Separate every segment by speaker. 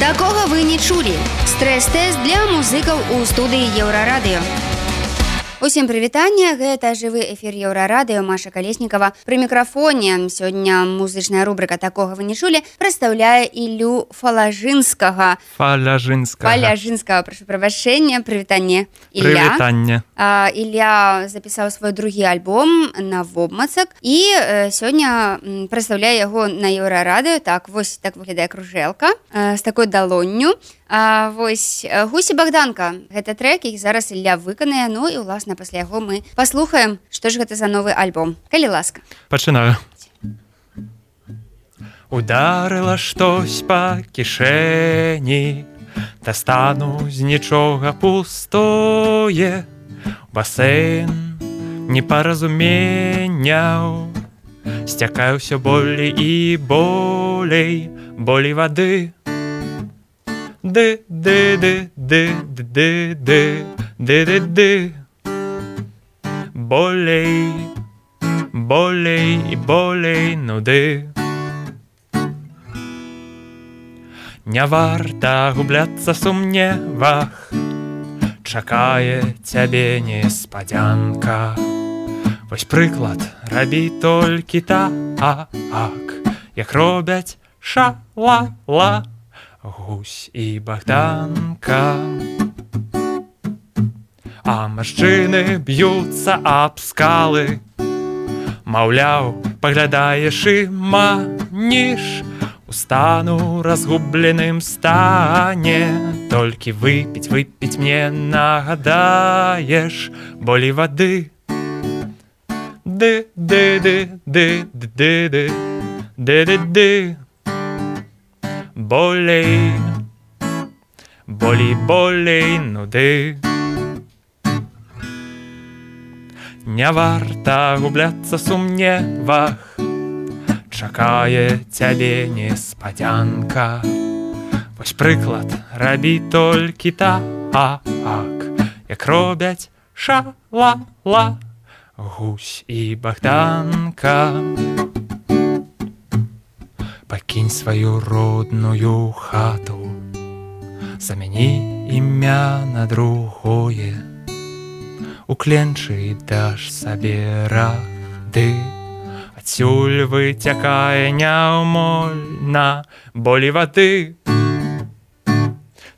Speaker 1: Такога вы не чулі. Стрэс-тэст для музыкаў у студыі еўрарадыё. Усім прывітання гэта жывы эфір еўрарадыё Маша калеснікова пры мікрафоне сёння музычная рубрыка такога вы не чулі прадстаўляе ілю фалажынскага.
Speaker 2: Фаляжынска
Speaker 1: фаляжынскага прашу прабачэння прывітанне
Speaker 2: прывітанне.
Speaker 1: Ілля запісаў свой другі альбом на вобмацак і сёння прадстаўляе яго на еўрарадыё. Так вось так выглядае кружэлка з такой далонню А, вось гусі богданка. Гэта трек іх зараз ля выканае. Ну і ўласна пасля яго мы паслухаем што ж гэта за новы альбом. Калі ласка.
Speaker 2: Пачынаю. Ударыла штось па кішэні дастану з нічога пустое. Басейн непаразуменняў. Сцякаю ўсё болей і болей болей вады ды ды ды ды ды ды ды ды ды болей болей і болей нуды Не варта губляцца сумневах чакае цябе неспадзянка. Вось прыклад рабі толькі так як робяць ша-ла-ла гусь і богданка. А мужчыны б'юцца аб скалы. Маўляў, паглядаеш і маніш Устану разгубленым стане. Толькі выпіць выпіць мне нагадаеш болей вады. Ды ды ды ды ды ды ды ды ды болей. Болей болей нуды Не варта губляцца сумневах. Чакае цябе неспадзянка. Вось прыклад рабі толькі та ак як робяць ша-ла-ла. Гусь і богданка пакінь сваю родную хату. Замяні імя на другое. Укленчы даш сабе рады. Адсюль выцякае няўмольна болей вады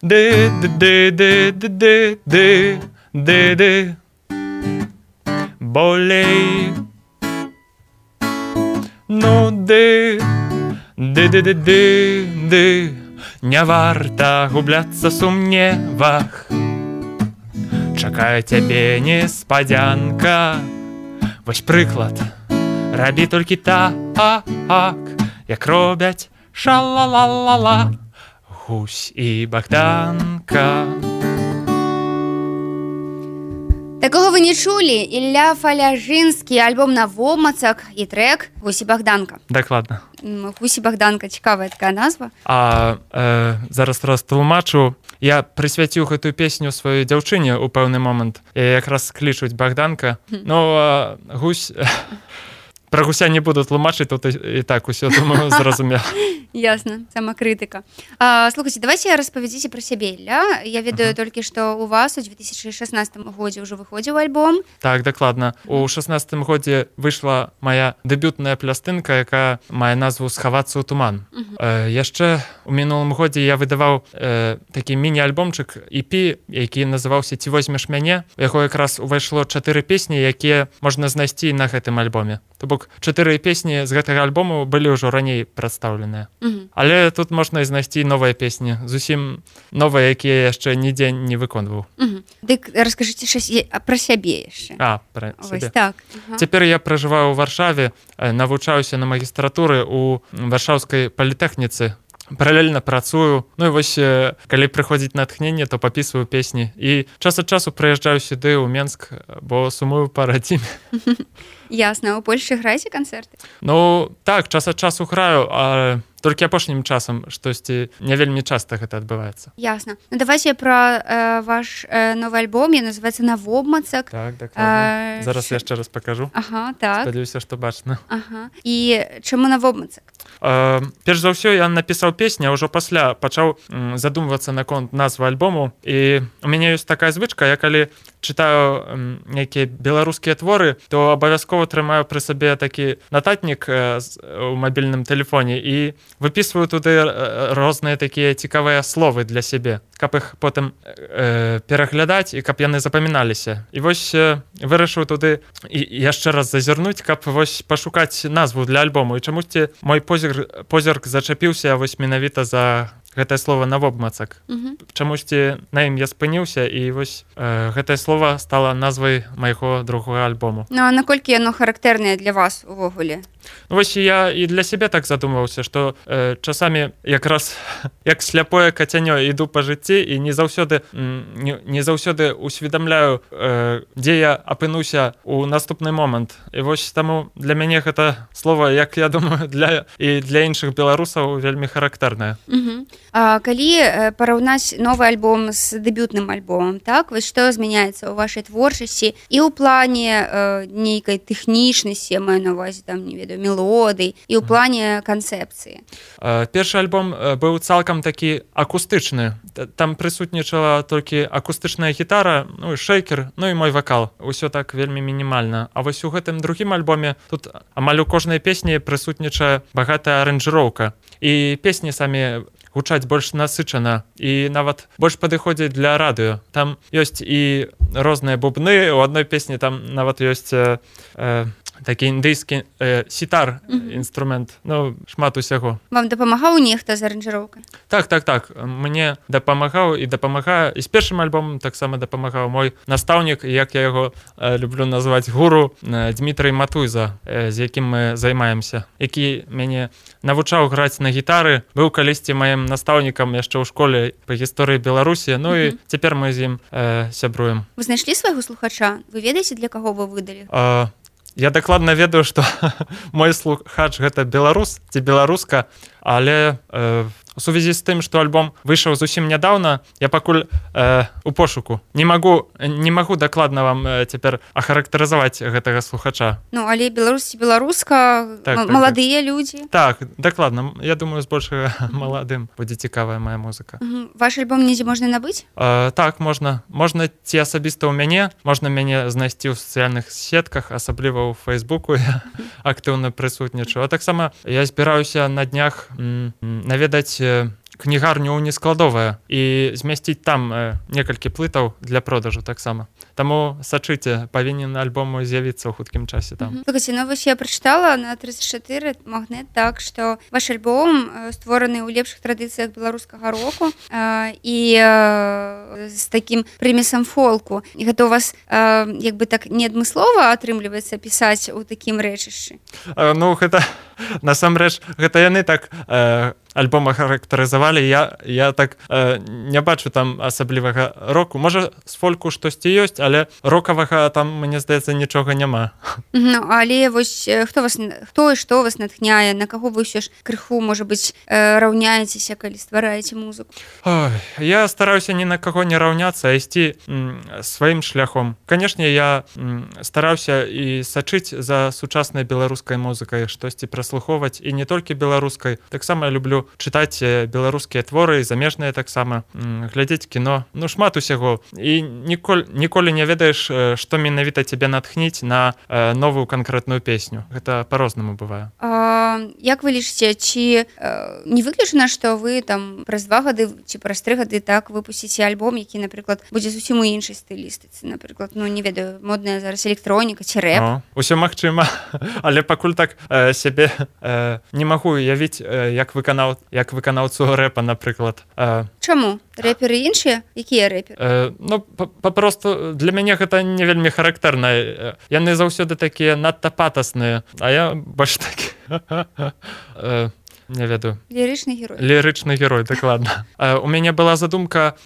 Speaker 2: ды ды ды ды ды ды ды. Болей. Ну ды ты ды-ды-ды-ды Не варта губляцца сумневах Чакае цябе неспадзянка Вось прыклад рабі толькі так як робяць ша-ла-ла-ла-ла Гусь і богданка.
Speaker 1: Такого вы не чулі Ілля фаляжынскі альбом на вомацак і трек гусі богданка
Speaker 2: дакладна
Speaker 1: гусі богданка цікавая такая назва.
Speaker 2: А э, зараз раз тлумачу я прысвяціў гэтую песню сваёй дзяўчыне ў пэўны момант якраз клічуць богданка. Но ну, гусь про гуся не буду тлумачыць тут і так усё думаю зразумела
Speaker 1: ясно самакрытыка слухайте давайте я распавядзіце про сябе ля. Я ведаю uh -huh. толькі что у вас у 2016 годзе ўжо выходзіў альбом.
Speaker 2: Так дакладна у 16 годзе выйшла моя дэбютная плястынка якая мае назву схавацца ў туман uh -huh. э, яшчэ у мінулым годзе я выдаваў э, такі міні-альбомчык EP які называўся ці возьмеш мяне яго якраз увайшло чатыры песні якія можна знайсці на гэтым альбоме то бок чатыры песні з гэтага альбому былі ўжо раней прадстаўленыя. Але тут можна і знайсці новыя песні зусім новыя якія яшчэ нідзе не выконваў.
Speaker 1: Дык расскажыце пра сябе яшчэ.
Speaker 2: Так. Цяпер я пражываю ў варшаве навучаюся на магістратуры у варшаўскай палітэхніцы паралельна працую. Ну і вось калі прыходзіць натхненне то папісваю песні. І час ад часу прыязджаю сюды ў менск бо сумую па радзіме.
Speaker 1: Ясна у польльше граеце канцэрты?
Speaker 2: Ну так час ад часу граю а толькі апошнім часам штосьці не вельмі часта гэта адбываецца.
Speaker 1: Ясна. Ну, давайте пра э, ваш э, новы альбом я называется на вобмацак
Speaker 2: так, э, зараз яшчэ раз покажу
Speaker 1: ага, так.
Speaker 2: Спадзяюся што бачна.
Speaker 1: Ага. і чаму на вобмацак
Speaker 2: э, перш за ўсё я напісаў песня ўжо пасля пачаў задумвацца наконт назвы альбому. І у мяне ёсць такая звычка я калі чытаю нейкія беларускія творы то абавязкова трымаю пры сабе такі нататнік э, у мабільным тэлефоне і выпісваю туды розныя такія цікавыя словы для сябе каб іх потым э, пераглядаць і каб яны запаміналіся. І вось э, вырашыў туды і яшчэ раз зазірнуць каб вось пашукаць назву для альбому. І чамусьці мой позір позірк зачапіўся вось менавіта за гэтае слово на вобмацак. Чамусьці на ім я спыніўся і вось э, гэтае слово стало назвай майго другого альбому.
Speaker 1: Ну а наколькі яно характэрнае для вас увогуле?
Speaker 2: Ну, вось я і для сябе так задумваўся что э, часамі якраз як сляпое кацянё іду по жыцці і не заўсёды не, не заўсёды усведамляю э, дзе я апынуся у наступны момант. І вось таму для мяне гэта слово як я думаю для і для іншых беларусаў вельмі характэрнае
Speaker 1: калі параўнаць новы альбом з дэбютным альбомом так? Вось што змяняецца ў вашай творчасці і ў плане э, нейкай тэхнічнасці маю на увазе там не ведаю мелодый і ў плане канцэпцыі?
Speaker 2: Першы альбом быў цалкам такі акустычны. Там прысутнічала толькі акустычная гітара ну шейкер ну і мой вакал. Усё так вельмі мінімальна. А вось у гэтым другім альбоме тут амаль у кожнай песні прысутнічае багатая аранжыроўка. І песні самі гучаць больш насычана і нават больш падыходзіць для радыё. Там ёсць і розныя бубны у адной песні там нават ёсць э, э, такі індыйскі э, сітар інструмент. Ну шмат усяго
Speaker 1: вам дапамагаў нехта з аранжыроўкай
Speaker 2: так так так. Мне дапамагаў і дапамагае і з першым альбомом таксама дапамагаў мой настаўнік як я яго э, люблю назваць гуру э, Дмітрый матуйза э, з якім мы займаемся які мяне навучаў граць на гітары быў калісьці маім настаўнікам яшчэ ў школе па гісторыі беларусі ну і цяпер мы з ім э, сябруем
Speaker 1: вы знайшлі свайго слухача? Вы ведаеце для каго вы выдалі
Speaker 2: а, Я дакладна ведаю, што мой слухач гэта беларус ці беларуска, але э, у сувязі з тым што альбом выйшаў зусім нядаўна я пакуль э, у пошуку. Не магу не магу дакладна вам э, цяпер ахарактарызаваць гэтага слухача.
Speaker 1: Ну але беларусі беларуска так, так, маладыя так. людзі.
Speaker 2: Так дакладна. Я думаю збольшага маладым будзе цікавая моя музыка.
Speaker 1: Ваш альбом недзе можна набыць?
Speaker 2: Э, так можна. Можна ці асабіста ў мяне можна мяне знайсці ў сацыяльных сетках асабліва ў фейсбуку я актыўна прысутнічаю. А таксама я збіраюся на днях наведаць кнігарню нескладовая і змясціць там некалькі плытаў для продажу таксама Таму сачыце павінен альбому з'явіцца ў хуткім часе там.
Speaker 1: Ну, вось я прачытала на 34 магнет так што ваш альбом створаны ў лепшых традыцыях беларускага року і з такім прымесам фолку. І гэта у вас як бы так неадмыслова атрымліваецца пісаць у такім рэчышчы?
Speaker 2: Ну гэта насамрэч гэта яны так альбома характарызавалі. Я я так э, не бачу там асаблівага року. Можа з фольку штосьці ёсць але рокавага там мне здаецца нічога няма.
Speaker 1: Ну, але вось хто вас хто і што вас натхняе? На каго вы ўсё ж крыху можа быть э, раўняецеся калі ствараеце музыку?
Speaker 2: Ой, я стараюся ні на каго не раўняцца ісці сваім шляхом. Канешне я стараўся і сачыць за сучаснай беларускай музыкай штосьці праслухоўваць і не толькі беларускай. Таксама люблю чытаць беларускія творы замежныя таксама глядзець кіно. Ну шмат усяго. І ніколь ніколі не ведаеш што менавіта цябе натхніць на новую канкрэтную песню. Гэта по-рознаму бывае.
Speaker 1: Як вы лічыце ці не выключана што вы там праз два гады ці праз тры гады так выпусціце альбом які напрыклад будзе зусім у іншай стылістыцы напрыклад ну не ведаю модная зараз электроніка ці рэп?
Speaker 2: Усё магчыма. Але пакуль так сябе не магу уявіць як выканаў як выканаўцу рэпа напрыклад
Speaker 1: Чаму рэперы іншыя якія рэперы
Speaker 2: Ну папросту для мяне гэта не вельмі характэрна яны заўсёды такія надта патасныя а я больш такі. Не ведаю
Speaker 1: лірычны герой.
Speaker 2: Лірычны герой дакладна у мяне была задумка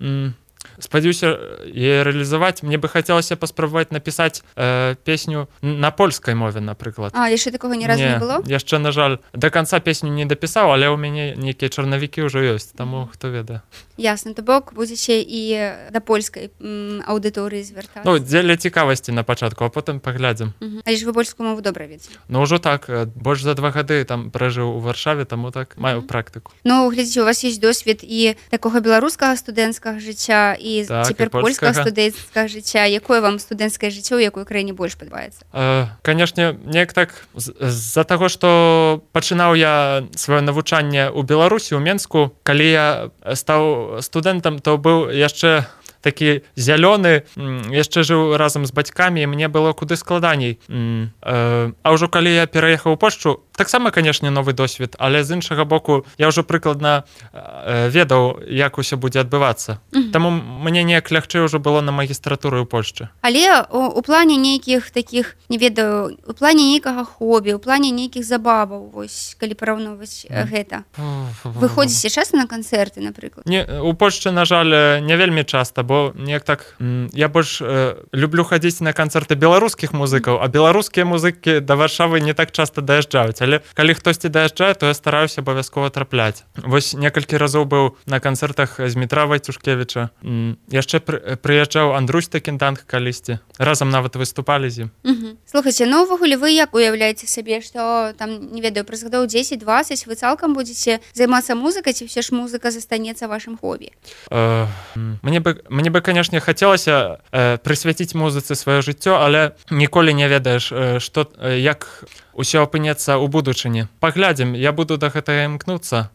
Speaker 2: спадзяюся і рэалізаваць мне бы хацелася паспрабаваць напісаць э, песню на польскай мове напрыклад
Speaker 1: А яшчэ такога ні разу не, не было
Speaker 2: яшчэ на жаль до конца песню не дапісаў але ў мяне нейкія чарнавікі ўжо ёсць таму хто ведае
Speaker 1: ясна то бок будзеце і да польскай аўдыторыі звярта
Speaker 2: ну, дзеля цікавасці на пачатку а потым паглядзім
Speaker 1: Але ж вы польскую мову добра ведзе
Speaker 2: Ну ўжо так больш за два гады там пражыў у варшаве таму так маю практыку
Speaker 1: Ну глядзіце у вас есть досвед і такога беларускага студэнцкага жыцця і
Speaker 2: Так,
Speaker 1: цяпер
Speaker 2: і польскага.
Speaker 1: студэнцкага жыцця якое вам студэнцкае жыццё якой краіне больш падабаецца
Speaker 2: Э, канешне неяк так з-за таго што пачынаў я сваё навучанне ў беларусі ў менску калі я стаў студэнтам то быў яшчэ такі зялёны яшчэ жыў разам з бацькамі і мне было куды складаней. Э, а ўжо калі я пераехаў у пошчу таксама канешне новы досвед але з іншага боку я ўжо прыкладна э, ведаў як усё будзе адбывацца. Таму мне неяк лягчэй ўжо было на магістратуры ў Польшчы.
Speaker 1: Але у, у плане нейкіх такіх не ведаю у плане нейкага хобі у плане нейкіх забаваў вось калі параўноўваць mm. гэта. Вы ходзіце часта на канцэрты напрыклад?
Speaker 2: Не у Польшчы на жаль э, не вельмі часта бо неяк так я больш э, люблю хадзіць на канцэрты беларускіх музыкаў а беларускія музыкі да варшавы не так часта даязджаюць але калі хтосьці даязджае то я стараюся абавязкова трапляць. Вось некалькі разоў быў на канцэртах з метра вайцюшкевіча. Яшчэ пры- прыязджаў Андрусь такінданг калісьці. Разам нават выступалі з ім.
Speaker 1: Слухайце ну увогуле вы як уяўляеце сабе што там не ведаю праз гадоў 10-20 вы цалкам будзеце займацца музыкай ці все ж музыка застанецца вашым хобі?
Speaker 2: Э, мне бы мне бы канешне хацелася э, прысвяціць музыцы сваё жыццё але ніколі не ведаеш э, што э, як усё апынецца ў будучыні. Паглядзім я буду да гэтага імкнуцца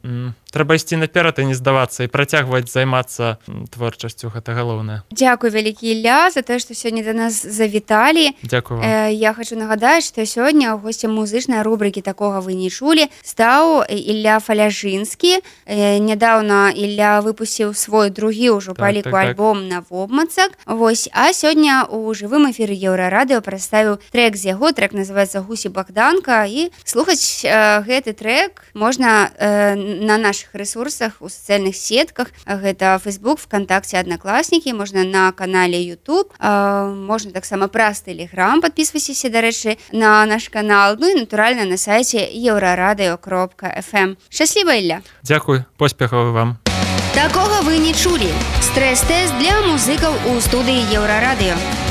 Speaker 2: трэба ісці наперад і не здавацца і працягваць займацца творчасцю гэта галоўнае.
Speaker 1: Дзякуй вялікі Ілля за тое што сёння да нас завіталі.
Speaker 2: Дякую.
Speaker 1: Э, я хочу нагадаць што сёння ў госці музычнай рубрыкі такога вы не чулі. Стаў Ілля фаляжынскі. Э, нядаўна Ілля выпусціў свой другі ўжо
Speaker 2: Так,
Speaker 1: паліку
Speaker 2: так, так.
Speaker 1: альбом на вобмацак Вось а сёння у жывым эфіры еўрарадыо прадставіў трек з яго трек называется гусі богданка і слухаць э, гэты трек можна э, на наших ресурсах у сацыяльных сетках. Гэта Facebook вконтакте аднакласнікі можна на канале YouTube э, можна таксама праз телеграм подписывайся дарэчы на наш канал Ну і натуральна на сайце еўрарадыо кропка fm шчасліва Ілля
Speaker 2: Дзякуй поспехаў вам!
Speaker 1: Такога вы не чулі стрэс-тэст для музыкаў у студыі еўрарадыё